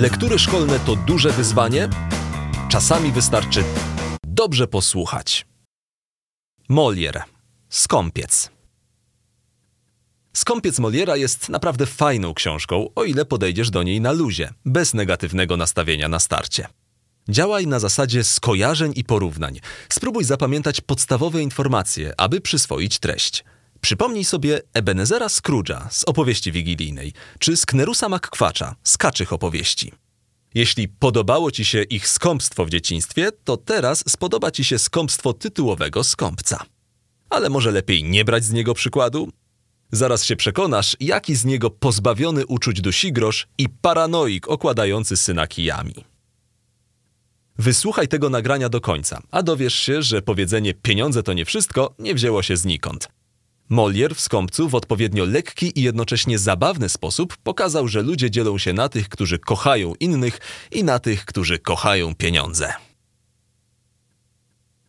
Lektury szkolne to duże wyzwanie? Czasami wystarczy dobrze posłuchać. Molière. Skąpiec. Skąpiec Moliera jest naprawdę fajną książką, o ile podejdziesz do niej na luzie, bez negatywnego nastawienia na starcie. Działaj na zasadzie skojarzeń i porównań. Spróbuj zapamiętać podstawowe informacje, aby przyswoić treść. Przypomnij sobie Ebenezera Scrooge'a z opowieści wigilijnej, czy Sknerusa McQuatcha z kaczych opowieści. Jeśli podobało Ci się ich skąpstwo w dzieciństwie, to teraz spodoba Ci się skąpstwo tytułowego skąpca. Ale może lepiej nie brać z niego przykładu? Zaraz się przekonasz, jaki z niego pozbawiony uczuć dusigrosz i paranoik okładający syna kijami. Wysłuchaj tego nagrania do końca, a dowiesz się, że powiedzenie pieniądze to nie wszystko nie wzięło się znikąd. Molière w Skąpcu w odpowiednio lekki i jednocześnie zabawny sposób pokazał, że ludzie dzielą się na tych, którzy kochają innych i na tych, którzy kochają pieniądze.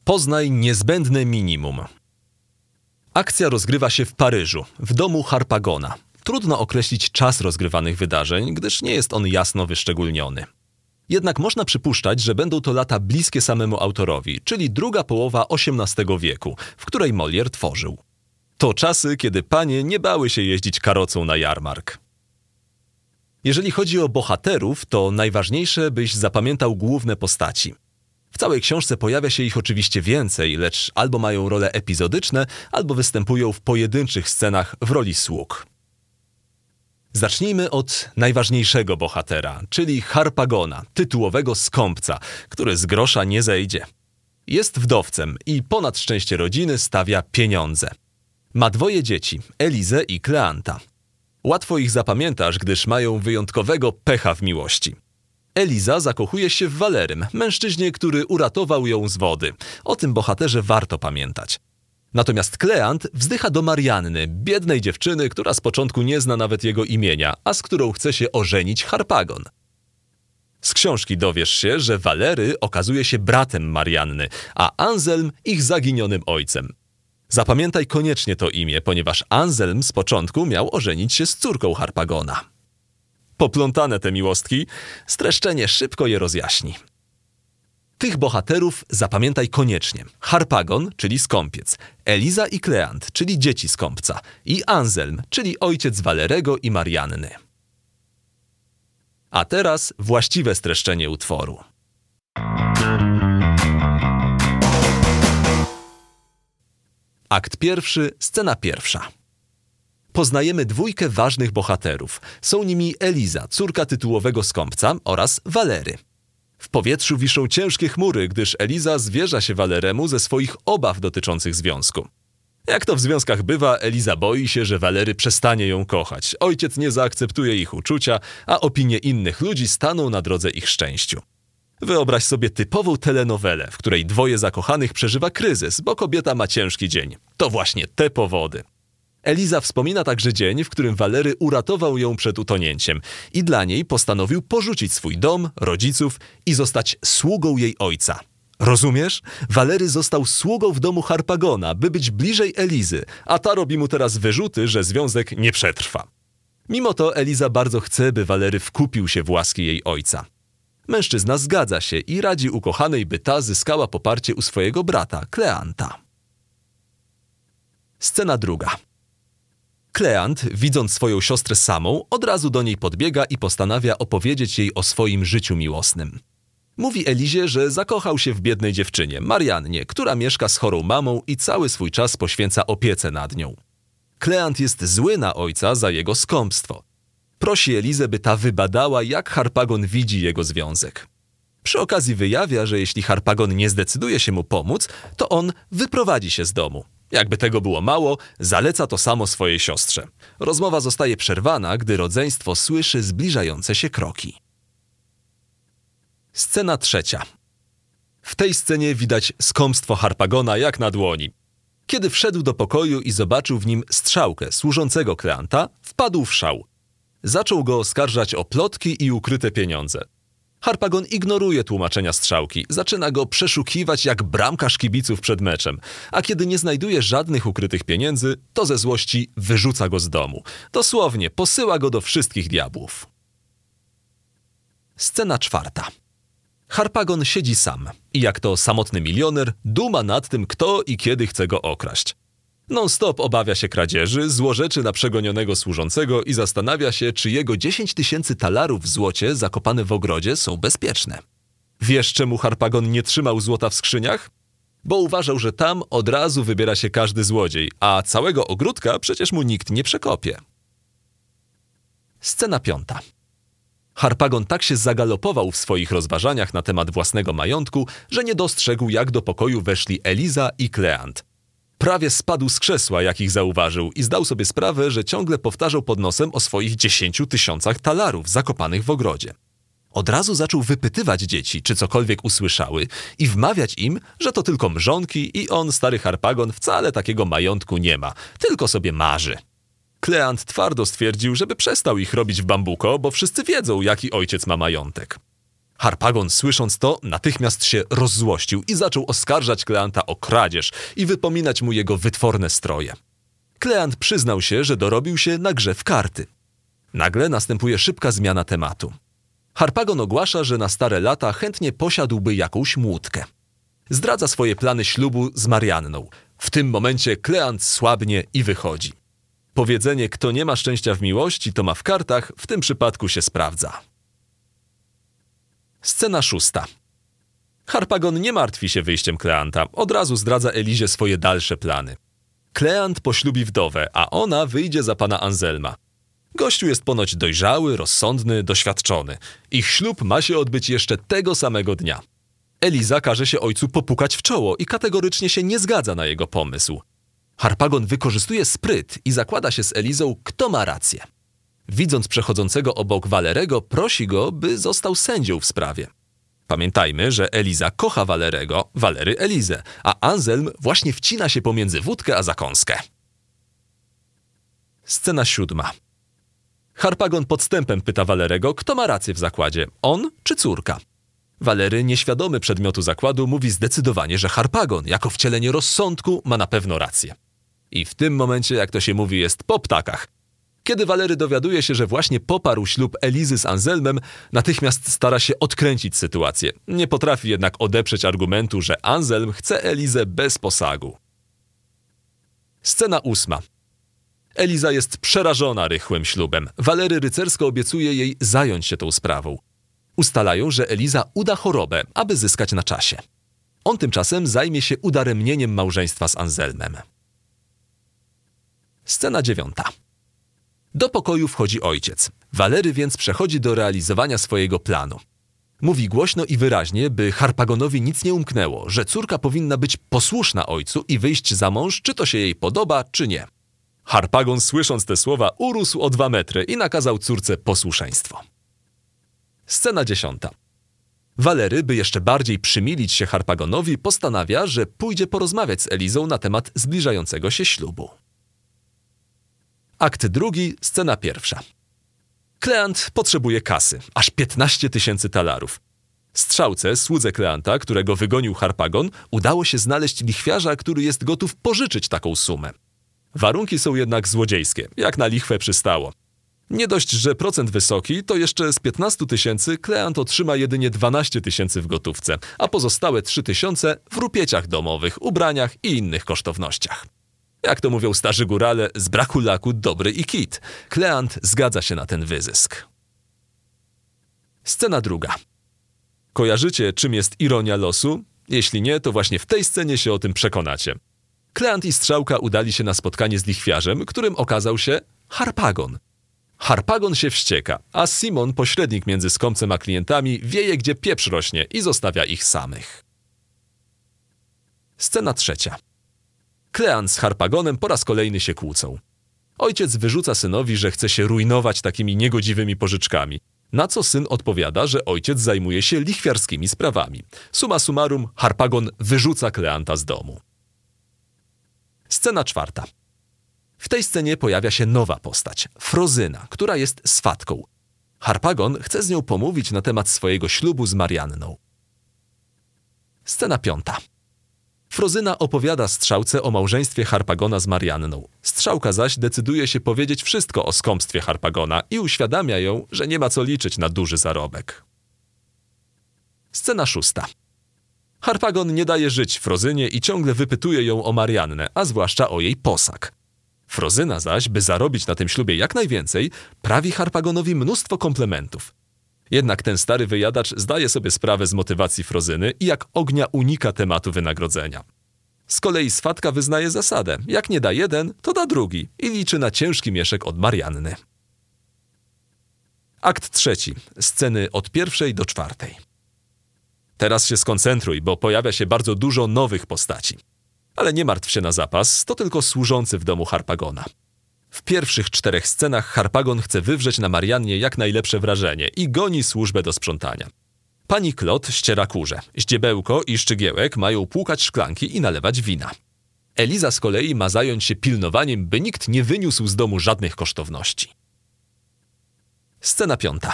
Poznaj niezbędne minimum. Akcja rozgrywa się w Paryżu, w domu Harpagona. Trudno określić czas rozgrywanych wydarzeń, gdyż nie jest on jasno wyszczególniony. Jednak można przypuszczać, że będą to lata bliskie samemu autorowi, czyli druga połowa XVIII wieku, w której Molière tworzył. To czasy, kiedy panie nie bały się jeździć karocą na jarmark. Jeżeli chodzi o bohaterów, to najważniejsze, byś zapamiętał główne postaci. W całej książce pojawia się ich oczywiście więcej, lecz albo mają role epizodyczne, albo występują w pojedynczych scenach w roli sług. Zacznijmy od najważniejszego bohatera, czyli Harpagona, tytułowego skąpca, który z grosza nie zejdzie. Jest wdowcem i ponad szczęście rodziny stawia pieniądze. Ma dwoje dzieci, Elizę i Kleanta. Łatwo ich zapamiętasz, gdyż mają wyjątkowego pecha w miłości. Eliza zakochuje się w Walerym, mężczyźnie, który uratował ją z wody. O tym bohaterze warto pamiętać. Natomiast Kleant wzdycha do Marianny, biednej dziewczyny, która z początku nie zna nawet jego imienia, a z którą chce się ożenić Harpagon. Z książki dowiesz się, że Walery okazuje się bratem Marianny, a Anselm ich zaginionym ojcem. Zapamiętaj koniecznie to imię, ponieważ Anselm z początku miał ożenić się z córką Harpagona. Poplątane te miłostki, streszczenie szybko je rozjaśni. Tych bohaterów zapamiętaj koniecznie. Harpagon, czyli skąpiec, Eliza i Kleant, czyli dzieci skąpca i Anselm, czyli ojciec Walerego i Marianny. A teraz właściwe streszczenie utworu. Akt pierwszy, scena pierwsza. Poznajemy dwójkę ważnych bohaterów. Są nimi Eliza, córka tytułowego skąpca oraz Walery. W powietrzu wiszą ciężkie chmury, gdyż Eliza zwierza się Waleremu ze swoich obaw dotyczących związku. Jak to w związkach bywa, Eliza boi się, że Walery przestanie ją kochać. Ojciec nie zaakceptuje ich uczucia, a opinie innych ludzi staną na drodze ich szczęściu. Wyobraź sobie typową telenowelę, w której dwoje zakochanych przeżywa kryzys, bo kobieta ma ciężki dzień. To właśnie te powody. Eliza wspomina także dzień, w którym Walery uratował ją przed utonięciem i dla niej postanowił porzucić swój dom, rodziców i zostać sługą jej ojca. Rozumiesz? Walery został sługą w domu Harpagona, by być bliżej Elizy, a ta robi mu teraz wyrzuty, że związek nie przetrwa. Mimo to Eliza bardzo chce, by Walery wkupił się w łaski jej ojca. Mężczyzna zgadza się i radzi ukochanej, by ta zyskała poparcie u swojego brata, Kleanta. Scena druga. Kleant, widząc swoją siostrę samą, od razu do niej podbiega i postanawia opowiedzieć jej o swoim życiu miłosnym. Mówi Elizie, że zakochał się w biednej dziewczynie, Mariannie, która mieszka z chorą mamą i cały swój czas poświęca opiece nad nią. Kleant jest zły na ojca za jego skąpstwo. Prosi Elizę, by ta wybadała, jak Harpagon widzi jego związek. Przy okazji wyjawia, że jeśli Harpagon nie zdecyduje się mu pomóc, to on wyprowadzi się z domu. Jakby tego było mało, zaleca to samo swojej siostrze. Rozmowa zostaje przerwana, gdy rodzeństwo słyszy zbliżające się kroki. Scena trzecia. W tej scenie widać skąpstwo Harpagona jak na dłoni. Kiedy wszedł do pokoju i zobaczył w nim strzałkę służącego Kleanta, wpadł w szał. Zaczął go oskarżać o plotki i ukryte pieniądze. Harpagon ignoruje tłumaczenia strzałki, zaczyna go przeszukiwać jak bramkarz kibiców przed meczem, a kiedy nie znajduje żadnych ukrytych pieniędzy, to ze złości wyrzuca go z domu. Dosłownie posyła go do wszystkich diabłów. Scena czwarta. Harpagon siedzi sam i jak to samotny milioner duma nad tym, kto i kiedy chce go okraść. Non-stop obawia się kradzieży, złorzeczy na przegonionego służącego i zastanawia się, czy jego 10 tysięcy talarów w złocie zakopane w ogrodzie są bezpieczne. Wiesz, czemu Harpagon nie trzymał złota w skrzyniach? Bo uważał, że tam od razu wybiera się każdy złodziej, a całego ogródka przecież mu nikt nie przekopie. Scena piąta. Harpagon tak się zagalopował w swoich rozważaniach na temat własnego majątku, że nie dostrzegł, jak do pokoju weszli Eliza i Kleant. Prawie spadł z krzesła, jak ich zauważył i zdał sobie sprawę, że ciągle powtarzał pod nosem o swoich dziesięciu tysiącach talarów zakopanych w ogrodzie. Od razu zaczął wypytywać dzieci, czy cokolwiek usłyszały i wmawiać im, że to tylko mrzonki i on, stary Harpagon, wcale takiego majątku nie ma, tylko sobie marzy. Kleant twardo stwierdził, żeby przestał ich robić w bambuko, bo wszyscy wiedzą, jaki ojciec ma majątek. Harpagon, słysząc to, natychmiast się rozzłościł i zaczął oskarżać Kleanta o kradzież i wypominać mu jego wytworne stroje. Kleant przyznał się, że dorobił się na grze w karty. Nagle następuje szybka zmiana tematu. Harpagon ogłasza, że na stare lata chętnie posiadłby jakąś młódkę. Zdradza swoje plany ślubu z Marianną. W tym momencie Kleant słabnie i wychodzi. Powiedzenie, kto nie ma szczęścia w miłości, to ma w kartach, w tym przypadku się sprawdza. Scena szósta. Harpagon nie martwi się wyjściem Kleanta, od razu zdradza Elizie swoje dalsze plany. Kleant poślubi wdowę, a ona wyjdzie za pana Anselma. Gościu jest ponoć dojrzały, rozsądny, doświadczony. Ich ślub ma się odbyć jeszcze tego samego dnia. Eliza każe się ojcu popukać w czoło i kategorycznie się nie zgadza na jego pomysł. Harpagon wykorzystuje spryt i zakłada się z Elizą, kto ma rację. Widząc przechodzącego obok Walerego, prosi go, by został sędzią w sprawie. Pamiętajmy, że Eliza kocha Walerego, Walery Elizę, a Anselm właśnie wcina się pomiędzy wódkę a zakąskę. Scena siódma. Harpagon podstępem pyta Walerego, kto ma rację w zakładzie, on czy córka. Walery, nieświadomy przedmiotu zakładu, mówi zdecydowanie, że Harpagon, jako wcielenie rozsądku, ma na pewno rację. I w tym momencie, jak to się mówi, jest po ptakach. Kiedy Walery dowiaduje się, że właśnie poparł ślub Elizy z Anselmem, natychmiast stara się odkręcić sytuację. Nie potrafi jednak odeprzeć argumentu, że Anselm chce Elizę bez posagu. Scena ósma. Eliza jest przerażona rychłym ślubem. Walery rycersko obiecuje jej zająć się tą sprawą. Ustalają, że Eliza uda chorobę, aby zyskać na czasie. On tymczasem zajmie się udaremnieniem małżeństwa z Anselmem. Scena dziewiąta. Do pokoju wchodzi ojciec. Walery więc przechodzi do realizowania swojego planu. Mówi głośno i wyraźnie, by Harpagonowi nic nie umknęło, że córka powinna być posłuszna ojcu i wyjść za mąż, czy to się jej podoba, czy nie. Harpagon, słysząc te słowa, urósł o dwa metry i nakazał córce posłuszeństwo. Scena dziesiąta. Walery, by jeszcze bardziej przymilić się Harpagonowi, postanawia, że pójdzie porozmawiać z Elizą na temat zbliżającego się ślubu. Akt drugi, scena pierwsza. Kleant potrzebuje kasy, aż 15 tysięcy talarów. Strzałce, słudze Kleanta, którego wygonił Harpagon, udało się znaleźć lichwiarza, który jest gotów pożyczyć taką sumę. Warunki są jednak złodziejskie, jak na lichwę przystało. Nie dość, że procent wysoki, to jeszcze z 15 tysięcy Kleant otrzyma jedynie 12 tysięcy w gotówce, a pozostałe 3 tysiące w rupieciach domowych, ubraniach i innych kosztownościach. Jak to mówią starzy górale, z braku laku dobry i kit. Kleant zgadza się na ten wyzysk. Scena druga. Kojarzycie, czym jest ironia losu? Jeśli nie, to właśnie w tej scenie się o tym przekonacie. Kleant i Strzałka udali się na spotkanie z lichwiarzem, którym okazał się Harpagon. Harpagon się wścieka, a Simon, pośrednik między skąpcem a klientami, wieje, gdzie pieprz rośnie i zostawia ich samych. Scena trzecia. Kleant z Harpagonem po raz kolejny się kłócą. Ojciec wyrzuca synowi, że chce się rujnować takimi niegodziwymi pożyczkami. Na co syn odpowiada, że ojciec zajmuje się lichwiarskimi sprawami. Suma summarum, Harpagon wyrzuca Kleanta z domu. Scena czwarta. W tej scenie pojawia się nowa postać, Frozyna, która jest swatką. Harpagon chce z nią pomówić na temat swojego ślubu z Marianną. Scena piąta. Frozyna opowiada strzałce o małżeństwie Harpagona z Marianną. Strzałka zaś decyduje się powiedzieć wszystko o skąpstwie Harpagona i uświadamia ją, że nie ma co liczyć na duży zarobek. Scena szósta. Harpagon nie daje żyć Frozynie i ciągle wypytuje ją o Mariannę, a zwłaszcza o jej posag. Frozyna zaś, by zarobić na tym ślubie jak najwięcej, prawi Harpagonowi mnóstwo komplementów. Jednak ten stary wyjadacz zdaje sobie sprawę z motywacji Frozyny i jak ognia unika tematu wynagrodzenia. Z kolei Swatka wyznaje zasadę: jak nie da jeden, to da drugi i liczy na ciężki mieszek od Marianny. Akt trzeci. Sceny od pierwszej do czwartej. Teraz się skoncentruj, bo pojawia się bardzo dużo nowych postaci. Ale nie martw się na zapas, to tylko służący w domu Harpagona. W pierwszych czterech scenach Harpagon chce wywrzeć na Mariannie jak najlepsze wrażenie i goni służbę do sprzątania. Pani Klot ściera kurze, ździebełko i szczygiełek mają płukać szklanki i nalewać wina. Eliza z kolei ma zająć się pilnowaniem, by nikt nie wyniósł z domu żadnych kosztowności. Scena piąta.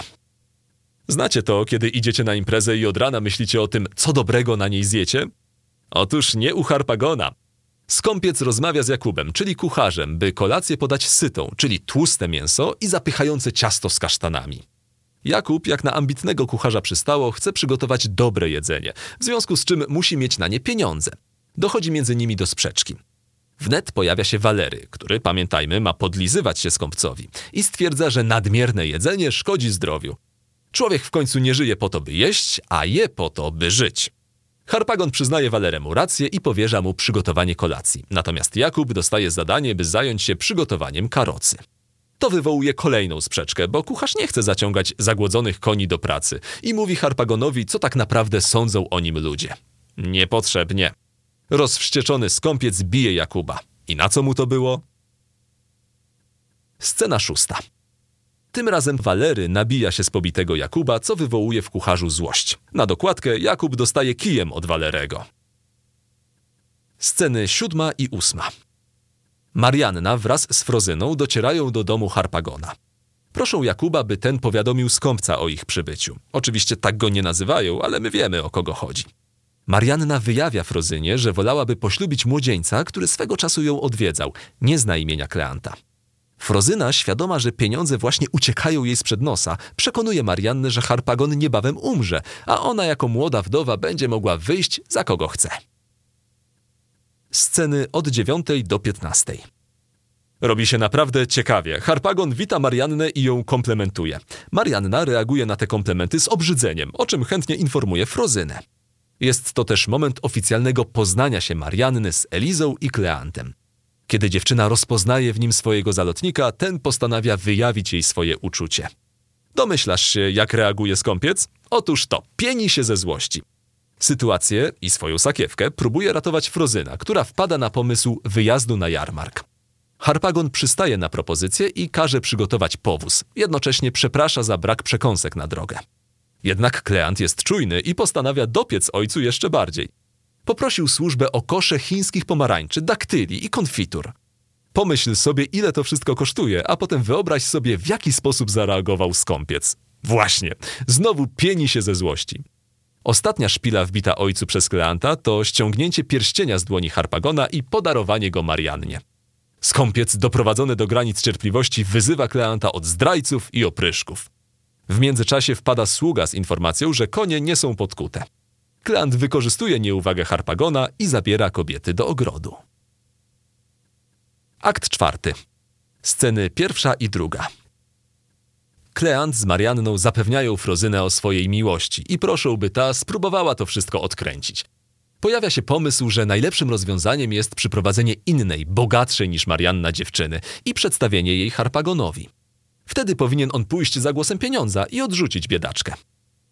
Znacie to, kiedy idziecie na imprezę i od rana myślicie o tym, co dobrego na niej zjecie? Otóż nie u Harpagona. Skąpiec rozmawia z Jakubem, czyli kucharzem, by kolację podać sytą, czyli tłuste mięso i zapychające ciasto z kasztanami. Jakub, jak na ambitnego kucharza przystało, chce przygotować dobre jedzenie, w związku z czym musi mieć na nie pieniądze. Dochodzi między nimi do sprzeczki. Wnet pojawia się Walery, który, pamiętajmy, ma podlizywać się skąpcowi i stwierdza, że nadmierne jedzenie szkodzi zdrowiu. Człowiek w końcu nie żyje po to, by jeść, a je po to, by żyć. Harpagon przyznaje Waleremu rację i powierza mu przygotowanie kolacji. Natomiast Jakub dostaje zadanie, by zająć się przygotowaniem karocy. To wywołuje kolejną sprzeczkę, bo kucharz nie chce zaciągać zagłodzonych koni do pracy i mówi Harpagonowi, co tak naprawdę sądzą o nim ludzie. Niepotrzebnie. Rozwścieczony skąpiec bije Jakuba. I na co mu to było? Scena szósta. Tym razem Walery nabija się z pobitego Jakuba, co wywołuje w kucharzu złość. Na dokładkę Jakub dostaje kijem od Walerego. Sceny siódma i ósma. Marianna wraz z Frozyną docierają do domu Harpagona. Proszą Jakuba, by ten powiadomił skąpca o ich przybyciu. Oczywiście tak go nie nazywają, ale my wiemy o kogo chodzi. Marianna wyjawia Frozynie, że wolałaby poślubić młodzieńca, który swego czasu ją odwiedzał. Nie zna imienia Kleanta. Frozyna, świadoma, że pieniądze właśnie uciekają jej sprzed nosa, przekonuje Mariannę, że Harpagon niebawem umrze, a ona jako młoda wdowa będzie mogła wyjść za kogo chce. Sceny od 9 do 15. Robi się naprawdę ciekawie. Harpagon wita Mariannę i ją komplementuje. Marianna reaguje na te komplementy z obrzydzeniem, o czym chętnie informuje Frozynę. Jest to też moment oficjalnego poznania się Marianny z Elizą i Kleantem. Kiedy dziewczyna rozpoznaje w nim swojego zalotnika, ten postanawia wyjawić jej swoje uczucie. Domyślasz się, jak reaguje skąpiec? Otóż to, pieni się ze złości. Sytuację i swoją sakiewkę próbuje ratować Frozyna, która wpada na pomysł wyjazdu na jarmark. Harpagon przystaje na propozycję i każe przygotować powóz, jednocześnie przeprasza za brak przekąsek na drogę. Jednak Kleant jest czujny i postanawia dopiec ojcu jeszcze bardziej poprosił służbę o kosze chińskich pomarańczy, daktyli i konfitur. Pomyśl sobie, ile to wszystko kosztuje, a potem wyobraź sobie, w jaki sposób zareagował skąpiec. Właśnie, znowu pieni się ze złości. Ostatnia szpila wbita ojcu przez Kleanta to ściągnięcie pierścienia z dłoni Harpagona i podarowanie go Mariannie. Skąpiec, doprowadzony do granic cierpliwości, wyzywa Kleanta od zdrajców i opryszków. W międzyczasie wpada sługa z informacją, że konie nie są podkute. Kleant wykorzystuje nieuwagę Harpagona i zabiera kobiety do ogrodu. Akt czwarty. Sceny pierwsza i druga. Kleant z Marianną zapewniają Frozynę o swojej miłości i proszą, by ta spróbowała to wszystko odkręcić. Pojawia się pomysł, że najlepszym rozwiązaniem jest przyprowadzenie innej, bogatszej niż Marianna dziewczyny i przedstawienie jej Harpagonowi. Wtedy powinien on pójść za głosem pieniądza i odrzucić biedaczkę.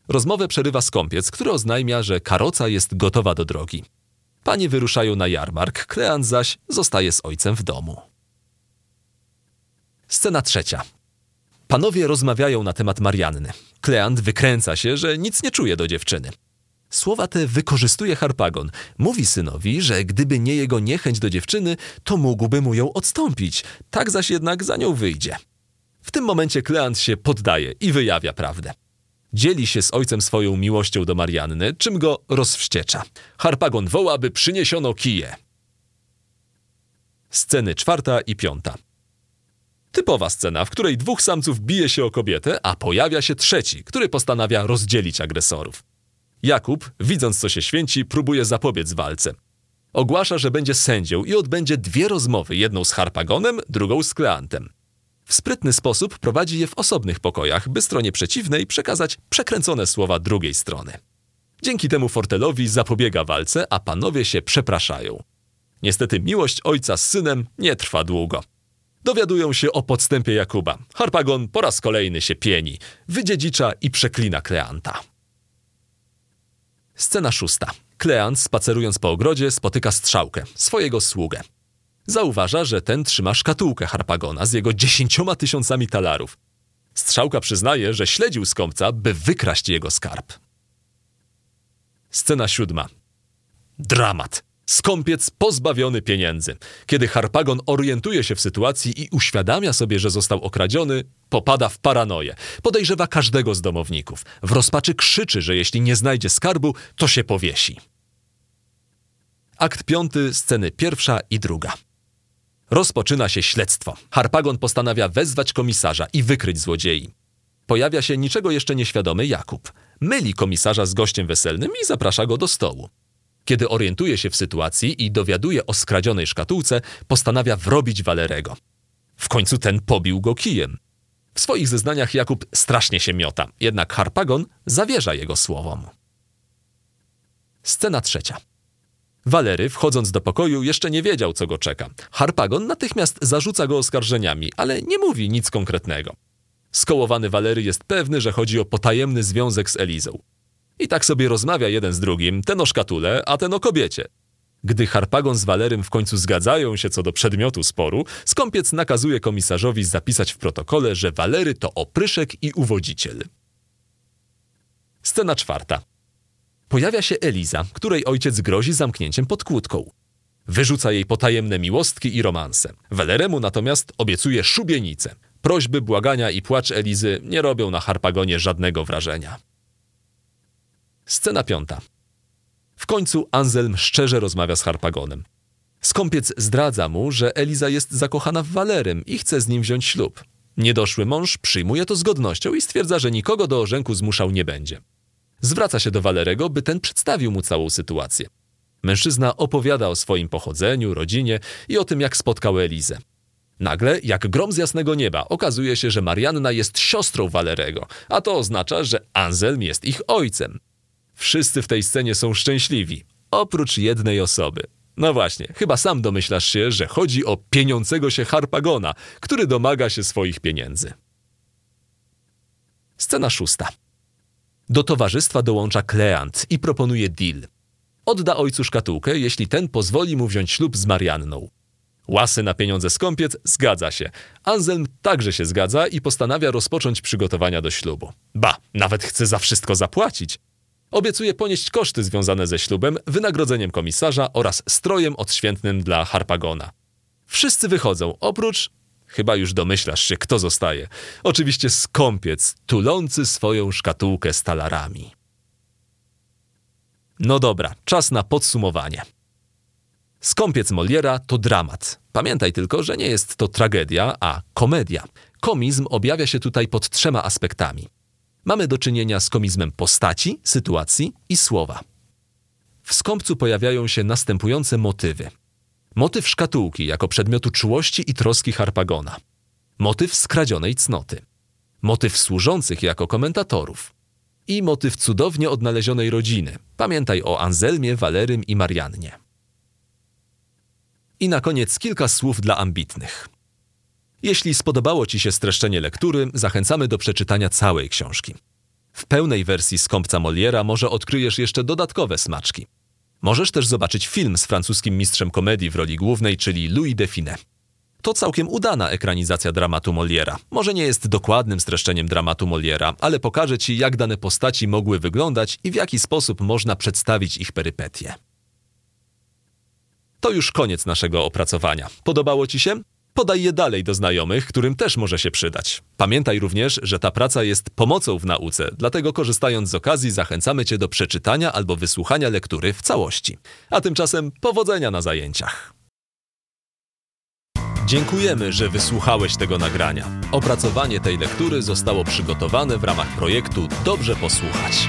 Rozmowę przerywa skąpiec, który oznajmia, że karoca jest gotowa do drogi. Panie wyruszają na jarmark, Kleant zaś zostaje z ojcem w domu. Scena trzecia. Panowie rozmawiają na temat Marianny. Kleant wykręca się, że nic nie czuje do dziewczyny. Słowa te wykorzystuje Harpagon. Mówi synowi, że gdyby nie jego niechęć do dziewczyny, to mógłby mu ją odstąpić. Tak zaś jednak za nią wyjdzie. W tym momencie Kleant się poddaje i wyjawia prawdę. Dzieli się z ojcem swoją miłością do Marianny, czym go rozwściecza. Harpagon woła, by przyniesiono kije. Sceny czwarta i piąta. Typowa scena, w której dwóch samców bije się o kobietę, a pojawia się trzeci, który postanawia rozdzielić agresorów. Jakub, widząc co się święci, próbuje zapobiec walce. Ogłasza, że będzie sędzią i odbędzie dwie rozmowy, jedną z Harpagonem, drugą z Kleantem. W sprytny sposób prowadzi je w osobnych pokojach, by stronie przeciwnej przekazać przekręcone słowa drugiej strony. Dzięki temu Fortelowi zapobiega walce, a panowie się przepraszają. Niestety miłość ojca z synem nie trwa długo. Dowiadują się o podstępie Jakuba. Harpagon po raz kolejny się pieni, wydziedzicza i przeklina Kleanta. Scena szósta. Kleant, spacerując po ogrodzie, spotyka strzałkę, swojego sługę. Zauważa, że ten trzyma szkatułkę Harpagona z jego dziesięcioma tysiącami talarów. Strzałka przyznaje, że śledził skąpca, by wykraść jego skarb. Scena siódma. Dramat. Skąpiec pozbawiony pieniędzy. Kiedy Harpagon orientuje się w sytuacji i uświadamia sobie, że został okradziony, popada w paranoję. Podejrzewa każdego z domowników. W rozpaczy krzyczy, że jeśli nie znajdzie skarbu, to się powiesi. Akt piąty, sceny pierwsza i druga. Rozpoczyna się śledztwo. Harpagon postanawia wezwać komisarza i wykryć złodziei. Pojawia się niczego jeszcze nieświadomy Jakub. Myli komisarza z gościem weselnym i zaprasza go do stołu. Kiedy orientuje się w sytuacji i dowiaduje o skradzionej szkatułce, postanawia wrobić Walerego. W końcu ten pobił go kijem. W swoich zeznaniach Jakub strasznie się miota, jednak Harpagon zawierza jego słowom. Scena trzecia. Walery, wchodząc do pokoju, jeszcze nie wiedział, co go czeka. Harpagon natychmiast zarzuca go oskarżeniami, ale nie mówi nic konkretnego. Skołowany Walery jest pewny, że chodzi o potajemny związek z Elizą. I tak sobie rozmawia jeden z drugim, ten o szkatule, a ten o kobiecie. Gdy Harpagon z Walerym w końcu zgadzają się co do przedmiotu sporu, skąpiec nakazuje komisarzowi zapisać w protokole, że Walery to opryszek i uwodziciel. Scena czwarta. Pojawia się Eliza, której ojciec grozi zamknięciem pod kłódką. Wyrzuca jej potajemne miłostki i romanse. Weleremu natomiast obiecuje szubienicę. Prośby, błagania i płacz Elizy nie robią na Harpagonie żadnego wrażenia. Scena piąta. W końcu Anselm szczerze rozmawia z Harpagonem. Skąpiec zdradza mu, że Eliza jest zakochana w Walerym i chce z nim wziąć ślub. Niedoszły mąż przyjmuje to z godnością i stwierdza, że nikogo do orzenku zmuszał nie będzie. Zwraca się do Walerego, by ten przedstawił mu całą sytuację. Mężczyzna opowiada o swoim pochodzeniu, rodzinie i o tym, jak spotkał Elizę. Nagle, jak grom z jasnego nieba, okazuje się, że Marianna jest siostrą Walerego, a to oznacza, że Anselm jest ich ojcem. Wszyscy w tej scenie są szczęśliwi, oprócz jednej osoby. No właśnie, chyba sam domyślasz się, że chodzi o pieniącego się Harpagona, który domaga się swoich pieniędzy. Scena szósta. Do towarzystwa dołącza Kleant i proponuje deal. Odda ojcu szkatułkę, jeśli ten pozwoli mu wziąć ślub z Marianną. Łasy na pieniądze skąpiec zgadza się. Anselm także się zgadza i postanawia rozpocząć przygotowania do ślubu. Ba, nawet chce za wszystko zapłacić. Obiecuje ponieść koszty związane ze ślubem, wynagrodzeniem komisarza oraz strojem odświętnym dla Harpagona. Wszyscy wychodzą, oprócz Chyba już domyślasz się, kto zostaje. Oczywiście skąpiec, tulący swoją szkatułkę z talarami. No dobra, czas na podsumowanie. Skąpiec Moliera to dramat. Pamiętaj tylko, że nie jest to tragedia, a komedia. Komizm objawia się tutaj pod trzema aspektami. Mamy do czynienia z komizmem postaci, sytuacji i słowa. W skąpcu pojawiają się następujące motywy. Motyw szkatułki jako przedmiotu czułości i troski Harpagona. Motyw skradzionej cnoty. Motyw służących jako komentatorów. I motyw cudownie odnalezionej rodziny. Pamiętaj o Anselmie, Walerym i Mariannie. I na koniec kilka słów dla ambitnych. Jeśli spodobało Ci się streszczenie lektury, zachęcamy do przeczytania całej książki. W pełnej wersji skąpca Moliera może odkryjesz jeszcze dodatkowe smaczki. Możesz też zobaczyć film z francuskim mistrzem komedii w roli głównej, czyli Louis Define. To całkiem udana ekranizacja dramatu Moliera. Może nie jest dokładnym streszczeniem dramatu Moliera, ale pokaże ci, jak dane postaci mogły wyglądać i w jaki sposób można przedstawić ich perypetie. To już koniec naszego opracowania. Podobało ci się? Podaj je dalej do znajomych, którym też może się przydać. Pamiętaj również, że ta praca jest pomocą w nauce, dlatego korzystając z okazji zachęcamy Cię do przeczytania albo wysłuchania lektury w całości. A tymczasem powodzenia na zajęciach. Dziękujemy, że wysłuchałeś tego nagrania. Opracowanie tej lektury zostało przygotowane w ramach projektu Dobrze Posłuchać.